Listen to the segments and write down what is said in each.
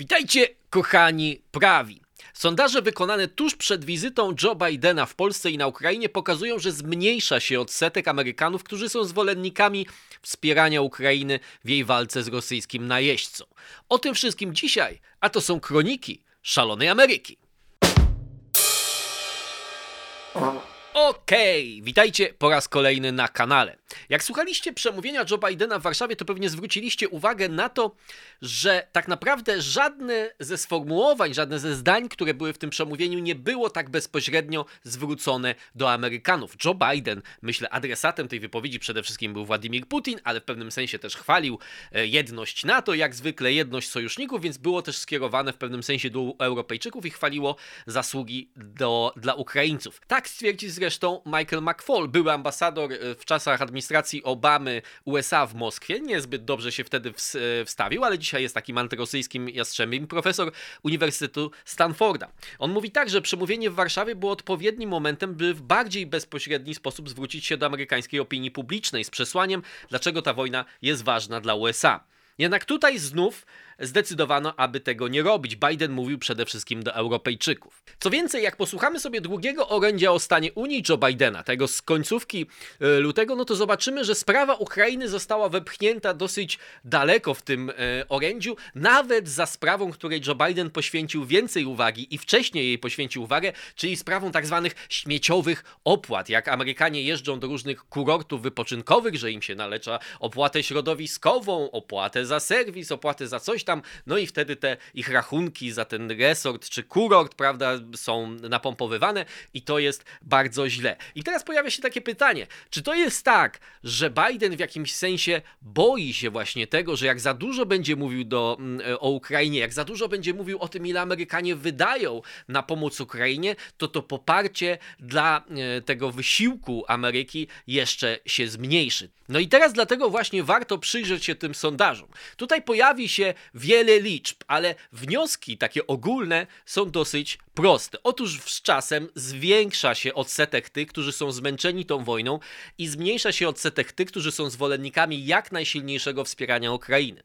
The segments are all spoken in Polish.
Witajcie, kochani prawi. Sondaże wykonane tuż przed wizytą Joe Bidena w Polsce i na Ukrainie pokazują, że zmniejsza się odsetek Amerykanów, którzy są zwolennikami wspierania Ukrainy w jej walce z rosyjskim najeźdźcą. O tym wszystkim dzisiaj, a to są kroniki szalonej Ameryki. Okej, okay, witajcie po raz kolejny na kanale. Jak słuchaliście przemówienia Joe Bidena w Warszawie, to pewnie zwróciliście uwagę na to, że tak naprawdę żadne ze sformułowań, żadne ze zdań, które były w tym przemówieniu, nie było tak bezpośrednio zwrócone do Amerykanów. Joe Biden, myślę, adresatem tej wypowiedzi przede wszystkim był Władimir Putin, ale w pewnym sensie też chwalił e, jedność NATO, jak zwykle jedność sojuszników, więc było też skierowane w pewnym sensie do Europejczyków i chwaliło zasługi do, dla Ukraińców. Tak stwierdzi zresztą Michael McFaul, były ambasador e, w czasach administracji Obamy USA w Moskwie. Niezbyt dobrze się wtedy e, wstawił, ale dzisiaj jest takim antyrosyjskim jastrzębiem. Profesor Uniwersytetu Stanforda. On mówi tak, że przemówienie w Warszawie było odpowiednim momentem, by w bardziej bezpośredni sposób zwrócić się do amerykańskiej opinii publicznej z przesłaniem, dlaczego ta wojna jest ważna dla USA. Jednak tutaj znów zdecydowano, aby tego nie robić. Biden mówił przede wszystkim do Europejczyków. Co więcej, jak posłuchamy sobie drugiego orędzia o stanie Unii Joe Bidena, tego z końcówki e, lutego, no to zobaczymy, że sprawa Ukrainy została wepchnięta dosyć daleko w tym e, orędziu, nawet za sprawą, której Joe Biden poświęcił więcej uwagi i wcześniej jej poświęcił uwagę, czyli sprawą tak zwanych śmieciowych opłat. Jak Amerykanie jeżdżą do różnych kurortów wypoczynkowych, że im się nalecza opłatę środowiskową, opłatę za serwis, opłatę za coś tam, tam, no i wtedy te ich rachunki za ten resort czy kurort, prawda, są napompowywane i to jest bardzo źle. I teraz pojawia się takie pytanie, czy to jest tak, że Biden w jakimś sensie boi się właśnie tego, że jak za dużo będzie mówił do, mm, o Ukrainie, jak za dużo będzie mówił o tym, ile Amerykanie wydają na pomoc Ukrainie, to to poparcie dla e, tego wysiłku Ameryki jeszcze się zmniejszy. No i teraz dlatego właśnie warto przyjrzeć się tym sondażom. Tutaj pojawi się wiele liczb, ale wnioski takie ogólne są dosyć proste. Otóż z czasem zwiększa się odsetek tych, którzy są zmęczeni tą wojną i zmniejsza się odsetek tych, którzy są zwolennikami jak najsilniejszego wspierania Ukrainy.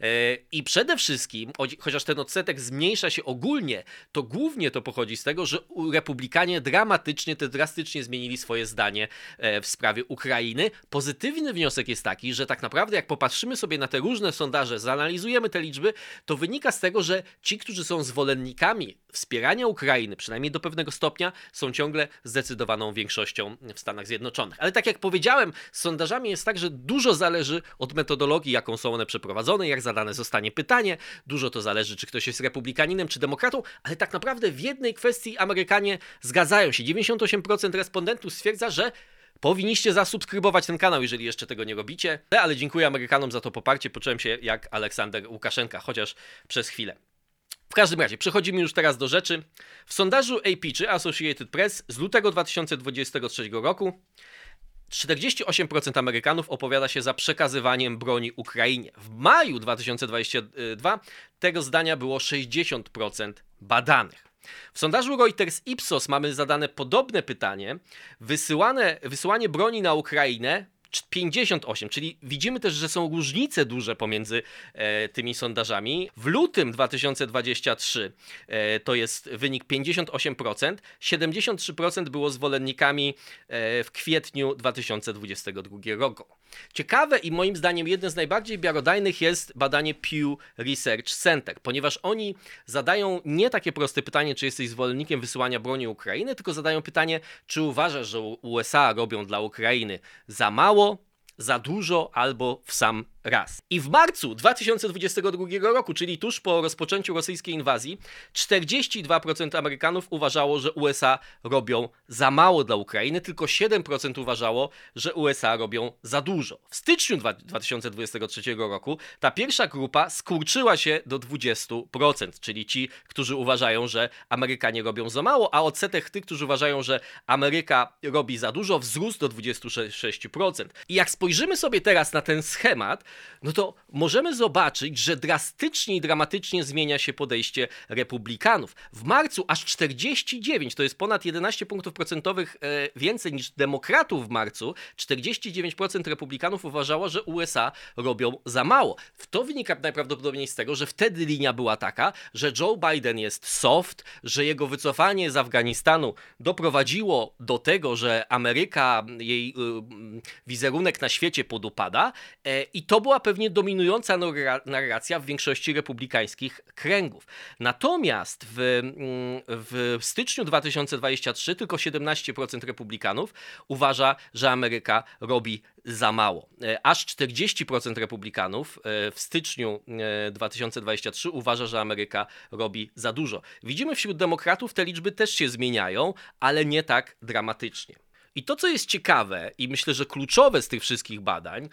E, I przede wszystkim, chociaż ten odsetek zmniejsza się ogólnie, to głównie to pochodzi z tego, że republikanie dramatycznie, te drastycznie zmienili swoje zdanie e, w sprawie Ukrainy. Pozytywny wniosek jest taki, że tak naprawdę jak popatrzymy sobie na te różne sondaże, zanalizujemy te liczby, to wynika z tego, że ci, którzy są zwolennikami wspierania Ukrainy, przynajmniej do pewnego stopnia, są ciągle zdecydowaną większością w Stanach Zjednoczonych. Ale tak jak powiedziałem, z sondażami jest tak, że dużo zależy od metodologii, jaką są one przeprowadzone, jak zadane zostanie pytanie. Dużo to zależy, czy ktoś jest republikaninem, czy demokratą, ale tak naprawdę w jednej kwestii Amerykanie zgadzają się. 98% respondentów stwierdza, że Powinniście zasubskrybować ten kanał, jeżeli jeszcze tego nie robicie. Ale dziękuję Amerykanom za to poparcie. Poczułem się jak Aleksander Łukaszenka, chociaż przez chwilę. W każdym razie, przechodzimy już teraz do rzeczy. W sondażu AP czy Associated Press z lutego 2023 roku 48% Amerykanów opowiada się za przekazywaniem broni Ukrainie. W maju 2022 tego zdania było 60% badanych. W sondażu Reuters Ipsos mamy zadane podobne pytanie. Wysyłane, wysyłanie broni na Ukrainę 58, czyli widzimy też, że są różnice duże pomiędzy e, tymi sondażami. W lutym 2023 e, to jest wynik 58%, 73% było zwolennikami e, w kwietniu 2022 roku. Ciekawe i moim zdaniem jedne z najbardziej miarodajnych jest badanie Pew Research Center, ponieważ oni zadają nie takie proste pytanie, czy jesteś zwolennikiem wysyłania broni Ukrainy, tylko zadają pytanie, czy uważasz, że USA robią dla Ukrainy za mało, za dużo albo w sam raz. I w marcu 2022 roku, czyli tuż po rozpoczęciu rosyjskiej inwazji, 42% Amerykanów uważało, że USA robią za mało dla Ukrainy, tylko 7% uważało, że USA robią za dużo. W styczniu 2023 roku ta pierwsza grupa skurczyła się do 20%, czyli ci, którzy uważają, że Amerykanie robią za mało, a odsetek tych, którzy uważają, że Ameryka robi za dużo, wzrósł do 26%. I jak spojrzymy sobie teraz na ten schemat, no to możemy zobaczyć, że drastycznie i dramatycznie zmienia się podejście republikanów. W marcu aż 49, to jest ponad 11 punktów procentowych e, więcej niż demokratów w marcu, 49% republikanów uważało, że USA robią za mało. To wynika najprawdopodobniej z tego, że wtedy linia była taka, że Joe Biden jest soft, że jego wycofanie z Afganistanu doprowadziło do tego, że Ameryka, jej y, wizerunek na świecie podupada e, i to była pewnie dominująca narracja w większości republikańskich kręgów. Natomiast w, mm, w styczniu 2023 tylko 17% republikanów uważa, że Ameryka robi za mało. E, aż 40% republikanów e, w styczniu 2023 uważa, że Ameryka robi za dużo. Widzimy wśród demokratów te liczby też się zmieniają, ale nie tak dramatycznie. I to, co jest ciekawe i myślę, że kluczowe z tych wszystkich badań,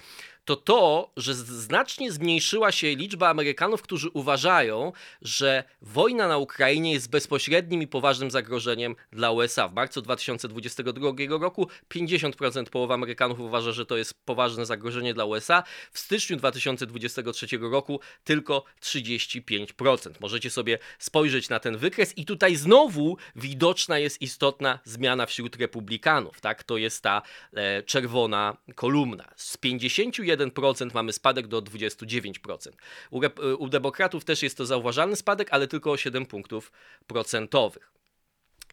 to to, że znacznie zmniejszyła się liczba Amerykanów, którzy uważają, że wojna na Ukrainie jest bezpośrednim i poważnym zagrożeniem dla USA. W marcu 2022 roku 50% połowa Amerykanów uważa, że to jest poważne zagrożenie dla USA. W styczniu 2023 roku tylko 35%. Możecie sobie spojrzeć na ten wykres i tutaj znowu widoczna jest istotna zmiana wśród republikanów. Tak? To jest ta e, czerwona kolumna. Z 51 21% mamy spadek do 29%. U, u demokratów też jest to zauważalny spadek, ale tylko o 7 punktów procentowych.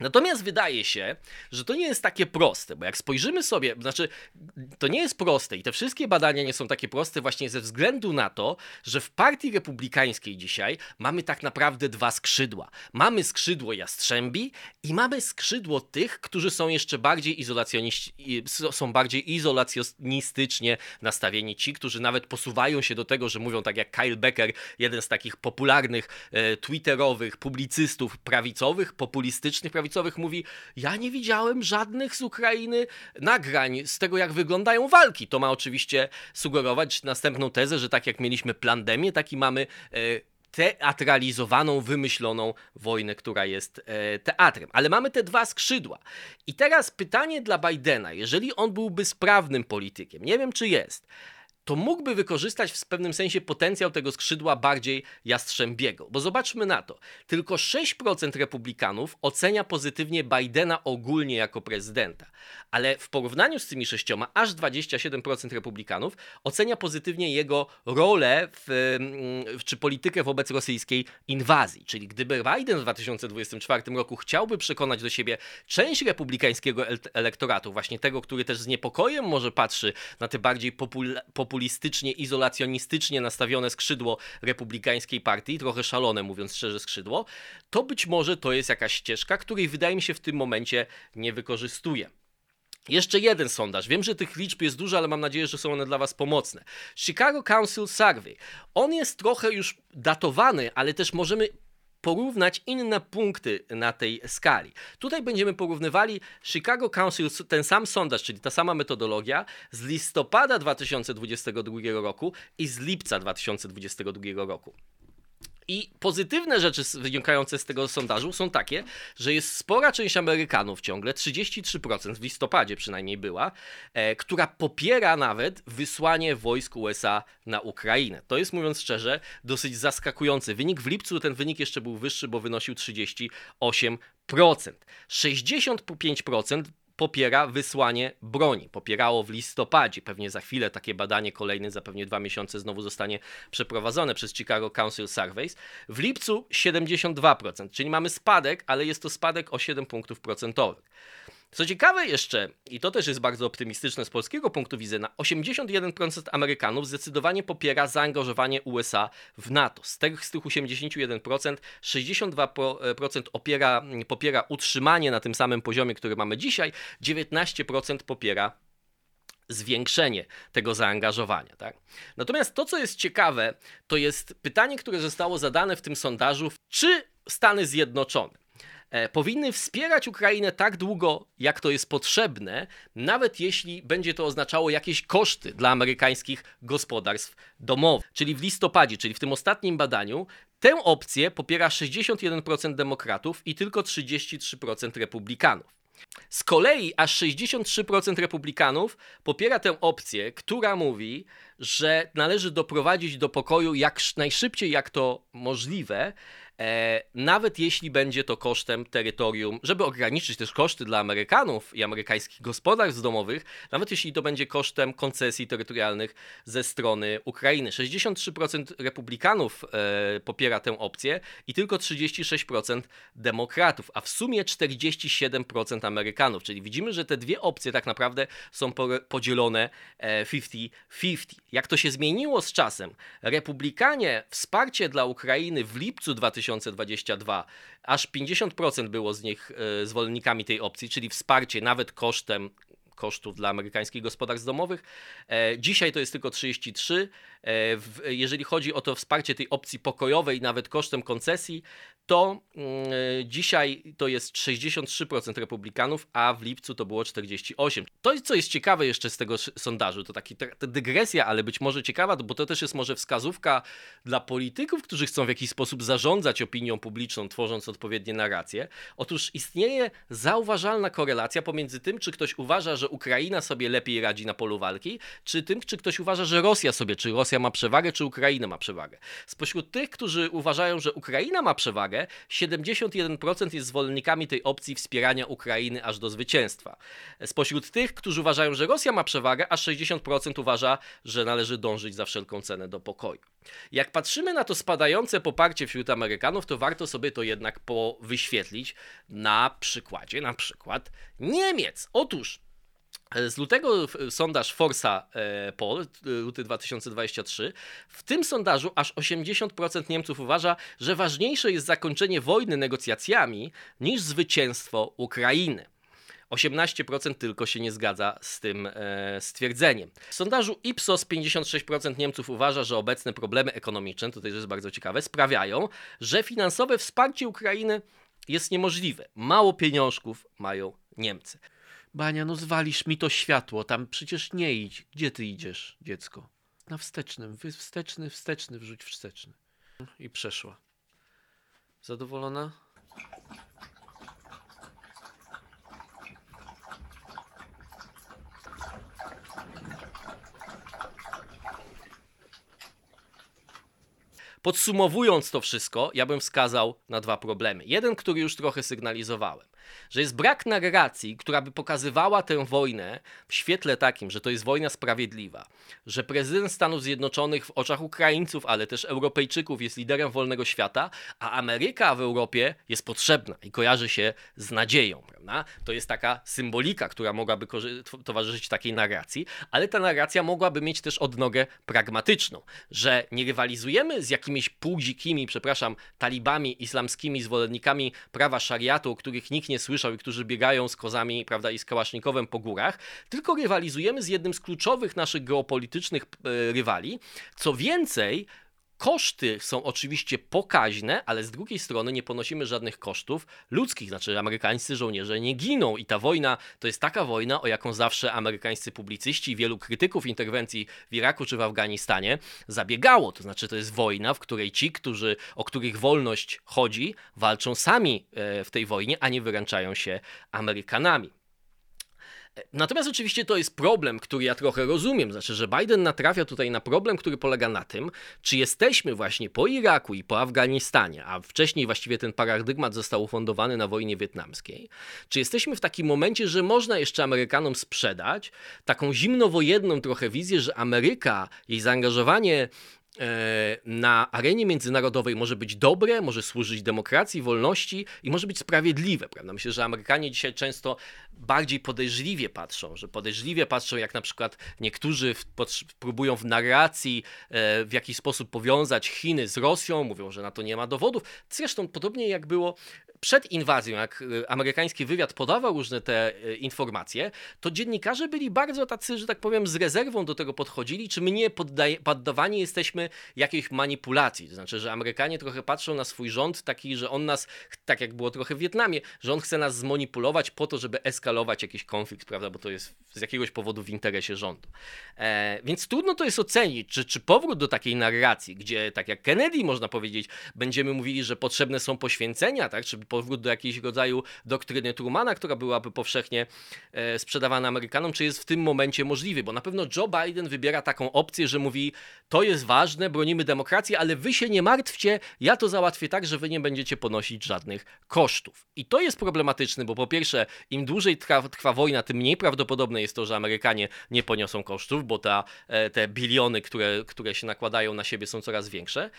Natomiast wydaje się, że to nie jest takie proste, bo jak spojrzymy sobie, znaczy to nie jest proste i te wszystkie badania nie są takie proste właśnie ze względu na to, że w partii republikańskiej dzisiaj mamy tak naprawdę dwa skrzydła. Mamy skrzydło jastrzębi i mamy skrzydło tych, którzy są jeszcze bardziej są bardziej izolacjonistycznie nastawieni. Ci, którzy nawet posuwają się do tego, że mówią tak jak Kyle Becker, jeden z takich popularnych e, twitterowych publicystów prawicowych, populistycznych prawicowych, mówi: Ja nie widziałem żadnych z Ukrainy nagrań z tego, jak wyglądają walki. To ma oczywiście sugerować następną tezę, że tak jak mieliśmy pandemię, tak i mamy e, teatralizowaną, wymyśloną wojnę, która jest e, teatrem. Ale mamy te dwa skrzydła. I teraz pytanie dla Bidena, jeżeli on byłby sprawnym politykiem, nie wiem czy jest, to mógłby wykorzystać w pewnym sensie potencjał tego skrzydła bardziej jastrzębiego. Bo zobaczmy na to. Tylko 6% republikanów ocenia pozytywnie Bidena ogólnie jako prezydenta, ale w porównaniu z tymi sześcioma, aż 27% republikanów ocenia pozytywnie jego rolę w, mm, czy politykę wobec rosyjskiej inwazji. Czyli gdyby Biden w 2024 roku chciałby przekonać do siebie część republikańskiego elektoratu, właśnie tego, który też z niepokojem może patrzy na te bardziej popul populistycznie, izolacjonistycznie nastawione skrzydło republikańskiej partii, trochę szalone mówiąc szczerze skrzydło, to być może to jest jakaś ścieżka, której wydaje mi się w tym momencie nie wykorzystuje. Jeszcze jeden sondaż. Wiem, że tych liczb jest dużo, ale mam nadzieję, że są one dla Was pomocne. Chicago Council Survey. On jest trochę już datowany, ale też możemy porównać inne punkty na tej skali. Tutaj będziemy porównywali Chicago Council, ten sam sondaż, czyli ta sama metodologia z listopada 2022 roku i z lipca 2022 roku. I pozytywne rzeczy wynikające z tego sondażu są takie, że jest spora część Amerykanów ciągle, 33% w listopadzie przynajmniej była, e, która popiera nawet wysłanie wojsk USA na Ukrainę. To jest mówiąc szczerze dosyć zaskakujący wynik. W lipcu ten wynik jeszcze był wyższy, bo wynosił 38%. 65% popiera wysłanie broni. Popierało w listopadzie. Pewnie za chwilę takie badanie kolejne, za pewnie dwa miesiące znowu zostanie przeprowadzone przez Chicago Council Surveys. W lipcu 72%, czyli mamy spadek, ale jest to spadek o 7 punktów procentowych. Co ciekawe jeszcze, i to też jest bardzo optymistyczne z polskiego punktu widzenia, 81% Amerykanów zdecydowanie popiera zaangażowanie USA w NATO. Z tych, z tych 81% 62% opiera, popiera utrzymanie na tym samym poziomie, który mamy dzisiaj, 19% popiera zwiększenie tego zaangażowania. Tak? Natomiast to, co jest ciekawe, to jest pytanie, które zostało zadane w tym sondażu, czy Stany Zjednoczone powinny wspierać Ukrainę tak długo, jak to jest potrzebne, nawet jeśli będzie to oznaczało jakieś koszty dla amerykańskich gospodarstw domowych. Czyli w listopadzie, czyli w tym ostatnim badaniu, tę opcję popiera 61% demokratów i tylko 33% republikanów. Z kolei aż 63% republikanów popiera tę opcję, która mówi, że należy doprowadzić do pokoju jak najszybciej, jak to możliwe, E, nawet jeśli będzie to kosztem terytorium, żeby ograniczyć też koszty dla Amerykanów i amerykańskich gospodarstw domowych, nawet jeśli to będzie kosztem koncesji terytorialnych ze strony Ukrainy. 63% republikanów e, popiera tę opcję i tylko 36% demokratów, a w sumie 47% Amerykanów. Czyli widzimy, że te dwie opcje tak naprawdę są podzielone 50-50. Jak to się zmieniło z czasem? Republikanie wsparcie dla Ukrainy w lipcu 2000 2022 aż 50% było z nich e, zwolennikami tej opcji, czyli wsparcie nawet kosztem kosztów dla amerykańskich gospodarstw domowych. E, dzisiaj to jest tylko 33. E, jeżeli chodzi o to wsparcie tej opcji pokojowej, nawet kosztem koncesji, to mm, dzisiaj to jest 63% republikanów, a w lipcu to było 48%. To, co jest ciekawe jeszcze z tego sondażu, to taka dygresja, ale być może ciekawa, bo to też jest może wskazówka dla polityków, którzy chcą w jakiś sposób zarządzać opinią publiczną, tworząc odpowiednie narracje. Otóż istnieje zauważalna korelacja pomiędzy tym, czy ktoś uważa, że Ukraina sobie lepiej radzi na polu walki, czy tym, czy ktoś uważa, że Rosja sobie, czy Rosja ma przewagę, czy Ukraina ma przewagę. Spośród tych, którzy uważają, że Ukraina ma przewagę, 71% jest zwolennikami tej opcji wspierania Ukrainy aż do zwycięstwa. Spośród tych, którzy uważają, że Rosja ma przewagę, aż 60% uważa, że należy dążyć za wszelką cenę do pokoju. Jak patrzymy na to spadające poparcie wśród Amerykanów, to warto sobie to jednak wyświetlić na przykładzie na przykład Niemiec. Otóż z lutego sondaż Forsa e, Poll, luty 2023, w tym sondażu aż 80% Niemców uważa, że ważniejsze jest zakończenie wojny negocjacjami niż zwycięstwo Ukrainy. 18% tylko się nie zgadza z tym e, stwierdzeniem. W sondażu Ipsos 56% Niemców uważa, że obecne problemy ekonomiczne, też jest bardzo ciekawe, sprawiają, że finansowe wsparcie Ukrainy jest niemożliwe. Mało pieniążków mają Niemcy. Bania, no zwalisz mi to światło, tam przecież nie idź. Gdzie ty idziesz, dziecko? Na wstecznym, wsteczny, wsteczny, wrzuć wsteczny. I przeszła. Zadowolona? Podsumowując to wszystko, ja bym wskazał na dwa problemy. Jeden, który już trochę sygnalizowałem że jest brak narracji, która by pokazywała tę wojnę w świetle takim, że to jest wojna sprawiedliwa, że prezydent Stanów Zjednoczonych w oczach Ukraińców, ale też Europejczyków jest liderem wolnego świata, a Ameryka w Europie jest potrzebna i kojarzy się z nadzieją. Prawda? To jest taka symbolika, która mogłaby towarzyszyć takiej narracji, ale ta narracja mogłaby mieć też odnogę pragmatyczną, że nie rywalizujemy z jakimiś półdzikimi, przepraszam, talibami islamskimi, zwolennikami prawa szariatu, o których nikt nie słyszał i którzy biegają z kozami prawda, i z kałasznikowem po górach, tylko rywalizujemy z jednym z kluczowych naszych geopolitycznych e, rywali. Co więcej, Koszty są oczywiście pokaźne, ale z drugiej strony nie ponosimy żadnych kosztów ludzkich, znaczy amerykańscy żołnierze nie giną i ta wojna to jest taka wojna, o jaką zawsze amerykańscy publicyści i wielu krytyków interwencji w Iraku czy w Afganistanie zabiegało. To znaczy to jest wojna, w której ci, którzy, o których wolność chodzi, walczą sami e, w tej wojnie, a nie wyręczają się Amerykanami. Natomiast oczywiście to jest problem, który ja trochę rozumiem. Znaczy, że Biden natrafia tutaj na problem, który polega na tym, czy jesteśmy właśnie po Iraku i po Afganistanie, a wcześniej właściwie ten paradygmat został ufundowany na wojnie wietnamskiej, czy jesteśmy w takim momencie, że można jeszcze Amerykanom sprzedać taką zimnowojenną trochę wizję, że Ameryka, jej zaangażowanie na arenie międzynarodowej może być dobre, może służyć demokracji, wolności i może być sprawiedliwe. Prawda? Myślę, że Amerykanie dzisiaj często bardziej podejrzliwie patrzą, że podejrzliwie patrzą, jak na przykład niektórzy w, próbują w narracji e, w jakiś sposób powiązać Chiny z Rosją, mówią, że na to nie ma dowodów. Zresztą podobnie jak było przed inwazją, jak y, amerykański wywiad podawał różne te y, informacje, to dziennikarze byli bardzo tacy, że tak powiem, z rezerwą do tego podchodzili, czy my nie poddawani jesteśmy jakiejś manipulacji. To znaczy, że Amerykanie trochę patrzą na swój rząd taki, że on nas, tak jak było trochę w Wietnamie, że on chce nas zmanipulować po to, żeby eskalować jakiś konflikt, prawda, bo to jest z jakiegoś powodu w interesie rządu. E, więc trudno to jest ocenić, czy, czy powrót do takiej narracji, gdzie tak jak Kennedy można powiedzieć, będziemy mówili, że potrzebne są poświęcenia, tak, czy powrót do jakiegoś rodzaju doktryny Trumana, która byłaby powszechnie e, sprzedawana Amerykanom, czy jest w tym momencie możliwy, bo na pewno Joe Biden wybiera taką opcję, że mówi, to jest ważne, bronimy demokracji, ale wy się nie martwcie, ja to załatwię tak, że wy nie będziecie ponosić żadnych kosztów. I to jest problematyczne, bo po pierwsze, im dłużej trwa, trwa wojna, tym mniej prawdopodobne jest to, że Amerykanie nie poniosą kosztów, bo ta, e, te biliony, które, które się nakładają na siebie są coraz większe.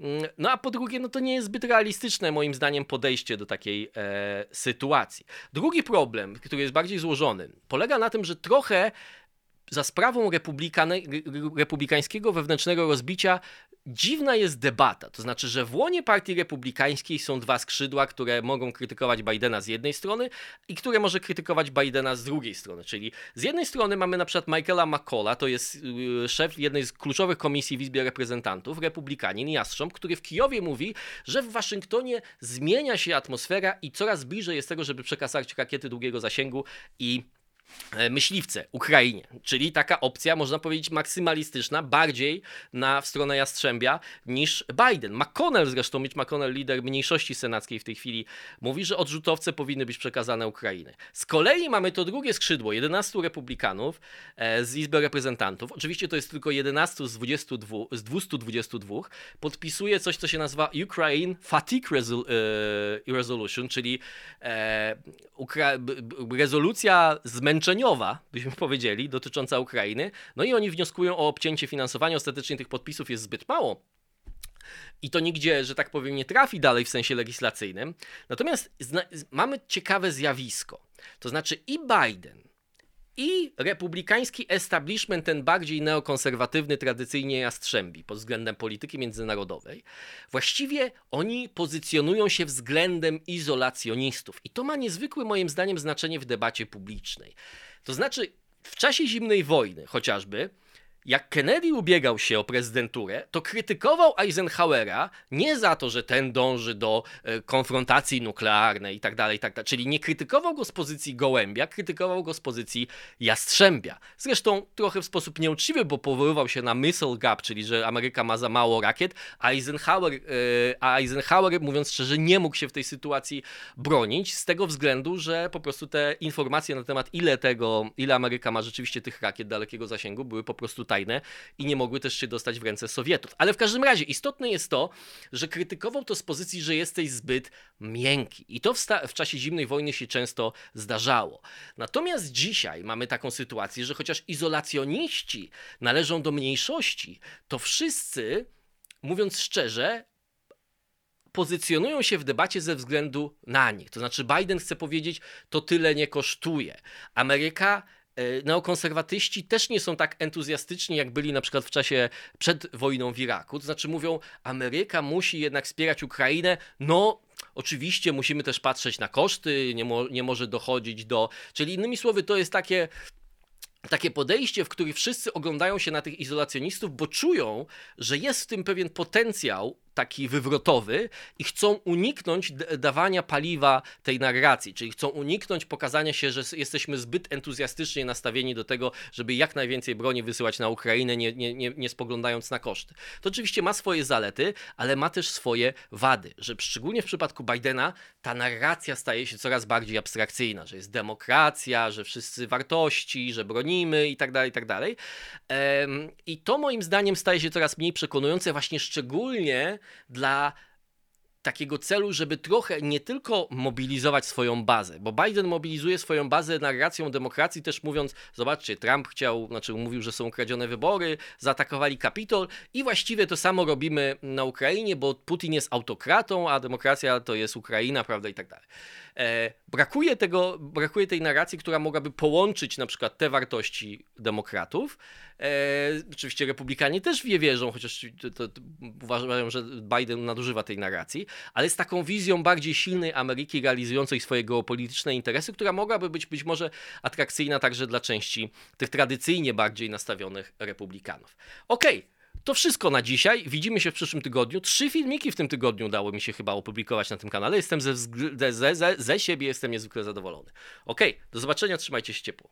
Mm, no a po drugie, no to nie jest zbyt realistyczne moim zdaniem podejście do takiej e, sytuacji. Drugi problem, który jest bardziej złożony, polega na tym, że trochę za sprawą republikańskiego wewnętrznego rozbicia dziwna jest debata. To znaczy, że w łonie partii republikańskiej są dwa skrzydła, które mogą krytykować Bidena z jednej strony i które może krytykować Bidena z drugiej strony. Czyli z jednej strony mamy na przykład Michaela McCalla, to jest y, szef jednej z kluczowych komisji w Izbie Reprezentantów, republikanin, jastrząb, który w Kijowie mówi, że w Waszyngtonie zmienia się atmosfera i coraz bliżej jest tego, żeby przekazać rakiety długiego zasięgu i myśliwce Ukrainie, czyli taka opcja, można powiedzieć, maksymalistyczna, bardziej na w stronę Jastrzębia niż Biden. McConnell zresztą, Mitch McConnell, lider mniejszości senackiej w tej chwili, mówi, że odrzutowce powinny być przekazane Ukrainie. Z kolei mamy to drugie skrzydło, 11 republikanów e, z Izby Reprezentantów, oczywiście to jest tylko 11 z, 22, z 222, podpisuje coś, co się nazywa Ukraine Fatigue e, Resolution, czyli rezolucja zmęczenia zmęczeniowa, byśmy powiedzieli, dotycząca Ukrainy. No i oni wnioskują o obcięcie finansowania. Ostatecznie tych podpisów jest zbyt mało. I to nigdzie, że tak powiem, nie trafi dalej w sensie legislacyjnym. Natomiast mamy ciekawe zjawisko. To znaczy i Biden, i republikański establishment, ten bardziej neokonserwatywny, tradycyjnie jastrzębi pod względem polityki międzynarodowej, właściwie oni pozycjonują się względem izolacjonistów. I to ma niezwykłe, moim zdaniem, znaczenie w debacie publicznej. To znaczy, w czasie zimnej wojny chociażby, jak Kennedy ubiegał się o prezydenturę, to krytykował Eisenhowera nie za to, że ten dąży do e, konfrontacji nuklearnej i tak dalej, tak dalej. Czyli nie krytykował go z pozycji gołębia, krytykował go z pozycji jastrzębia. Zresztą trochę w sposób nieuczciwy, bo powoływał się na missile gap, czyli że Ameryka ma za mało rakiet, a Eisenhower, e, a Eisenhower mówiąc szczerze, nie mógł się w tej sytuacji bronić z tego względu, że po prostu te informacje na temat ile tego, ile Ameryka ma rzeczywiście tych rakiet dalekiego zasięgu były po prostu tajne i nie mogły też się dostać w ręce Sowietów. Ale w każdym razie istotne jest to, że krytykował to z pozycji, że jesteś zbyt miękki. I to w, w czasie zimnej wojny się często zdarzało. Natomiast dzisiaj mamy taką sytuację, że chociaż izolacjoniści należą do mniejszości, to wszyscy, mówiąc szczerze, pozycjonują się w debacie ze względu na nich. To znaczy, Biden chce powiedzieć, to tyle nie kosztuje. Ameryka neokonserwatyści też nie są tak entuzjastyczni, jak byli na przykład w czasie przed wojną w Iraku. To znaczy mówią, Ameryka musi jednak wspierać Ukrainę, no oczywiście musimy też patrzeć na koszty, nie, mo nie może dochodzić do... Czyli innymi słowy, to jest takie takie podejście, w którym wszyscy oglądają się na tych izolacjonistów, bo czują, że jest w tym pewien potencjał taki wywrotowy i chcą uniknąć dawania paliwa tej narracji, czyli chcą uniknąć pokazania się, że jesteśmy zbyt entuzjastycznie nastawieni do tego, żeby jak najwięcej broni wysyłać na Ukrainę, nie, nie, nie, nie spoglądając na koszty. To oczywiście ma swoje zalety, ale ma też swoje wady, że szczególnie w przypadku Bidena ta narracja staje się coraz bardziej abstrakcyjna, że jest demokracja, że wszyscy wartości, że bronimy i tak dalej, i tak dalej. I to moim zdaniem staje się coraz mniej przekonujące właśnie szczególnie dla takiego celu, żeby trochę nie tylko mobilizować swoją bazę, bo Biden mobilizuje swoją bazę narracją demokracji, też mówiąc, zobaczcie, Trump chciał, znaczy mówił, że są kradzione wybory, zaatakowali Kapitol i właściwie to samo robimy na Ukrainie, bo Putin jest autokratą, a demokracja to jest Ukraina, prawda, i tak dalej. E, brakuje, tego, brakuje tej narracji, która mogłaby połączyć na przykład te wartości demokratów. E, oczywiście republikanie też w je wierzą, chociaż to, to uważają, że Biden nadużywa tej narracji, ale z taką wizją bardziej silnej Ameryki realizującej swoje geopolityczne interesy, która mogłaby być być może atrakcyjna także dla części tych tradycyjnie bardziej nastawionych republikanów. Okej, okay. To wszystko na dzisiaj. Widzimy się w przyszłym tygodniu. Trzy filmiki w tym tygodniu udało mi się chyba opublikować na tym kanale. Jestem ze, ze, ze, ze siebie jestem niezwykle zadowolony. Ok, do zobaczenia, trzymajcie się ciepło.